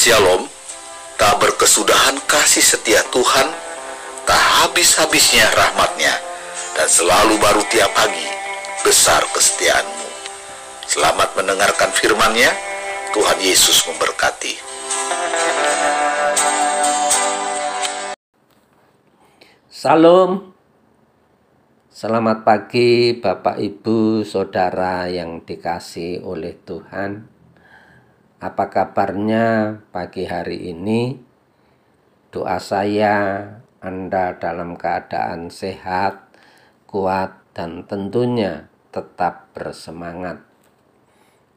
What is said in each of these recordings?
Shalom, tak berkesudahan kasih setia Tuhan, tak habis-habisnya rahmatnya, dan selalu baru tiap pagi, besar kesetiaanmu. Selamat mendengarkan firman-Nya, Tuhan Yesus memberkati. Salam. Selamat pagi Bapak Ibu Saudara yang dikasih oleh Tuhan. Apa kabarnya pagi hari ini? Doa saya Anda dalam keadaan sehat, kuat dan tentunya tetap bersemangat.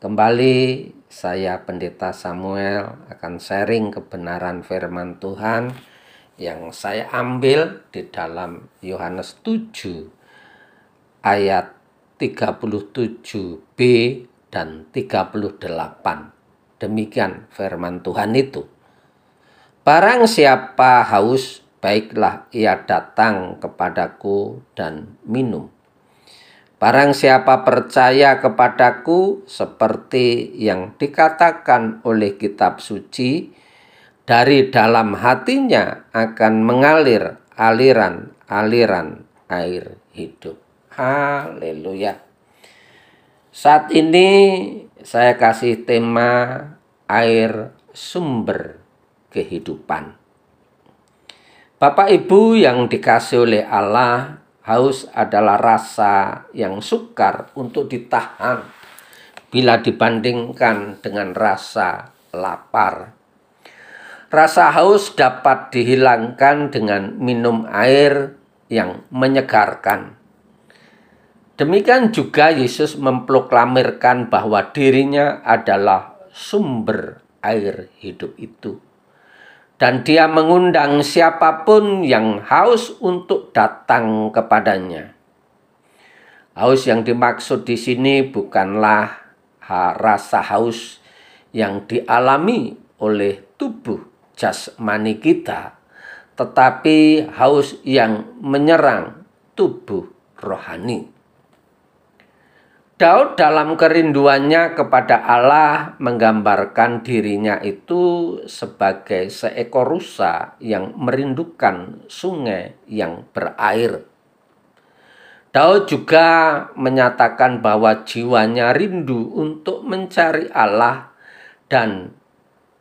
Kembali saya Pendeta Samuel akan sharing kebenaran firman Tuhan yang saya ambil di dalam Yohanes 7 ayat 37b dan 38. Demikian firman Tuhan itu. Barang siapa haus, baiklah ia datang kepadaku dan minum. Barang siapa percaya kepadaku seperti yang dikatakan oleh kitab suci, dari dalam hatinya akan mengalir aliran-aliran air hidup. Haleluya. Saat ini saya kasih tema air sumber kehidupan. Bapak Ibu yang dikasih oleh Allah, haus adalah rasa yang sukar untuk ditahan bila dibandingkan dengan rasa lapar. Rasa haus dapat dihilangkan dengan minum air yang menyegarkan. Demikian juga Yesus memproklamirkan bahwa dirinya adalah sumber air hidup itu. Dan dia mengundang siapa pun yang haus untuk datang kepadanya. Haus yang dimaksud di sini bukanlah rasa haus yang dialami oleh tubuh jasmani kita, tetapi haus yang menyerang tubuh rohani. Daud dalam kerinduannya kepada Allah menggambarkan dirinya itu sebagai seekor rusa yang merindukan sungai yang berair. Daud juga menyatakan bahwa jiwanya rindu untuk mencari Allah dan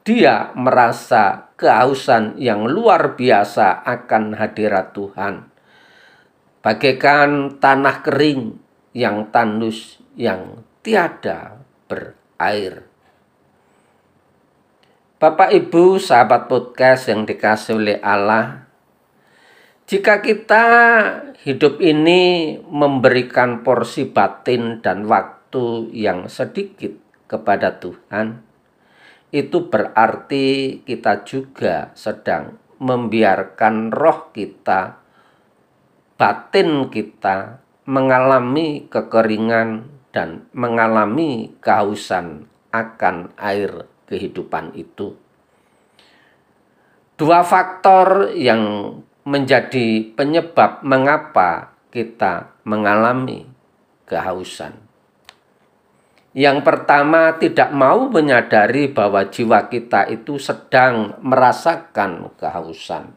dia merasa kehausan yang luar biasa akan hadirat Tuhan. Bagaikan tanah kering yang tandus yang tiada berair. Bapak Ibu sahabat podcast yang dikasih oleh Allah, jika kita hidup ini memberikan porsi batin dan waktu yang sedikit kepada Tuhan, itu berarti kita juga sedang membiarkan roh kita, batin kita mengalami kekeringan dan mengalami kehausan akan air kehidupan itu. Dua faktor yang menjadi penyebab mengapa kita mengalami kehausan. Yang pertama, tidak mau menyadari bahwa jiwa kita itu sedang merasakan kehausan.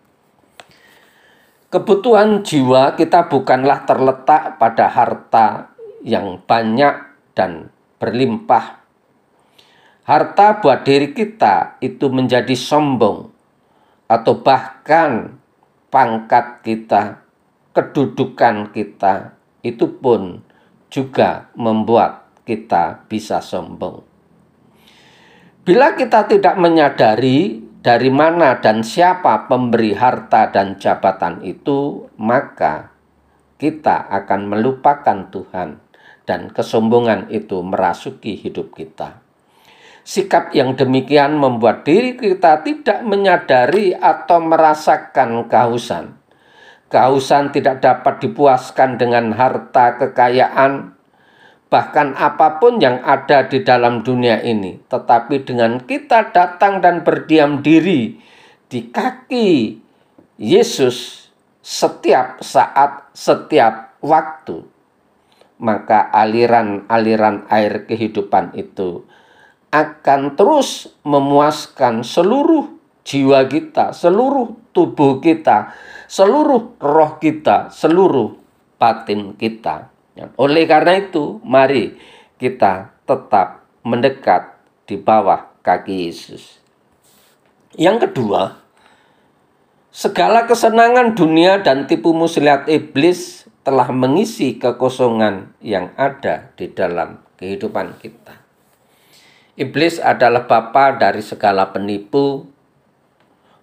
Kebutuhan jiwa kita bukanlah terletak pada harta yang banyak dan berlimpah. Harta buat diri kita itu menjadi sombong atau bahkan pangkat kita, kedudukan kita itu pun juga membuat kita bisa sombong. Bila kita tidak menyadari dari mana dan siapa pemberi harta dan jabatan itu, maka kita akan melupakan Tuhan dan kesombongan itu merasuki hidup kita. Sikap yang demikian membuat diri kita tidak menyadari atau merasakan kehausan. Kehausan tidak dapat dipuaskan dengan harta kekayaan, bahkan apa pun yang ada di dalam dunia ini. Tetapi dengan kita datang dan berdiam diri di kaki Yesus setiap saat, setiap waktu, maka aliran-aliran air kehidupan itu akan terus memuaskan seluruh jiwa kita, seluruh tubuh kita, seluruh roh kita, seluruh batin kita. Oleh karena itu, mari kita tetap mendekat di bawah kaki Yesus. Yang kedua, segala kesenangan dunia dan tipu muslihat iblis telah mengisi kekosongan yang ada di dalam kehidupan kita. Iblis adalah bapa dari segala penipu.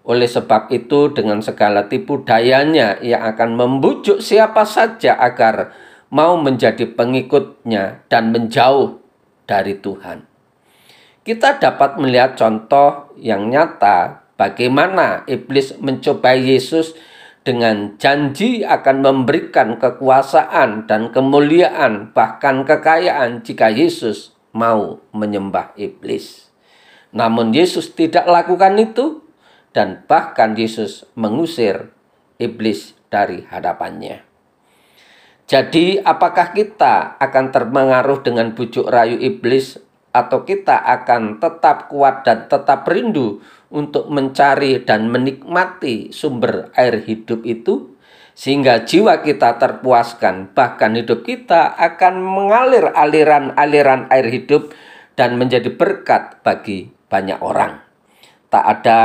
Oleh sebab itu, dengan segala tipu dayanya, ia akan membujuk siapa saja agar mau menjadi pengikutnya dan menjauh dari Tuhan. Kita dapat melihat contoh yang nyata bagaimana iblis mencobai Yesus dengan janji akan memberikan kekuasaan dan kemuliaan, bahkan kekayaan, jika Yesus mau menyembah iblis. Namun Yesus tidak lakukan itu dan bahkan Yesus mengusir iblis dari hadapannya. Jadi apakah kita akan terpengaruh dengan bujuk rayu iblis atau kita akan tetap kuat dan tetap rindu untuk mencari dan menikmati sumber air hidup itu sehingga jiwa kita terpuaskan, bahkan hidup kita akan mengalir aliran-aliran air hidup dan menjadi berkat bagi banyak orang. Tak ada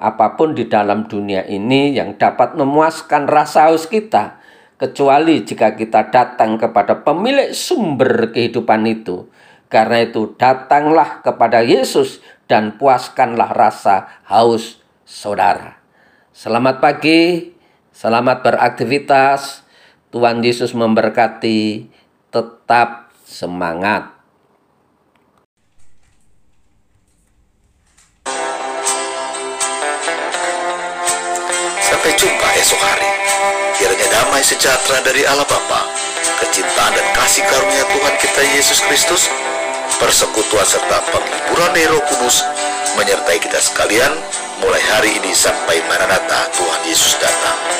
apa pun di dalam dunia ini yang dapat memuaskan rasa haus kita, kecuali jika kita datang kepada pemilik sumber kehidupan itu. Karena itu, datanglah kepada Yesus dan puaskanlah rasa haus saudara. Selamat pagi. Selamat beraktivitas. Tuhan Yesus memberkati. Tetap semangat. Sampai jumpa esok hari. Kiranya damai sejahtera dari Allah Bapa, kecintaan dan kasih karunia Tuhan kita Yesus Kristus, persekutuan serta penghiburan Roh Kudus menyertai kita sekalian mulai hari ini sampai Maranatha Tuhan Yesus datang.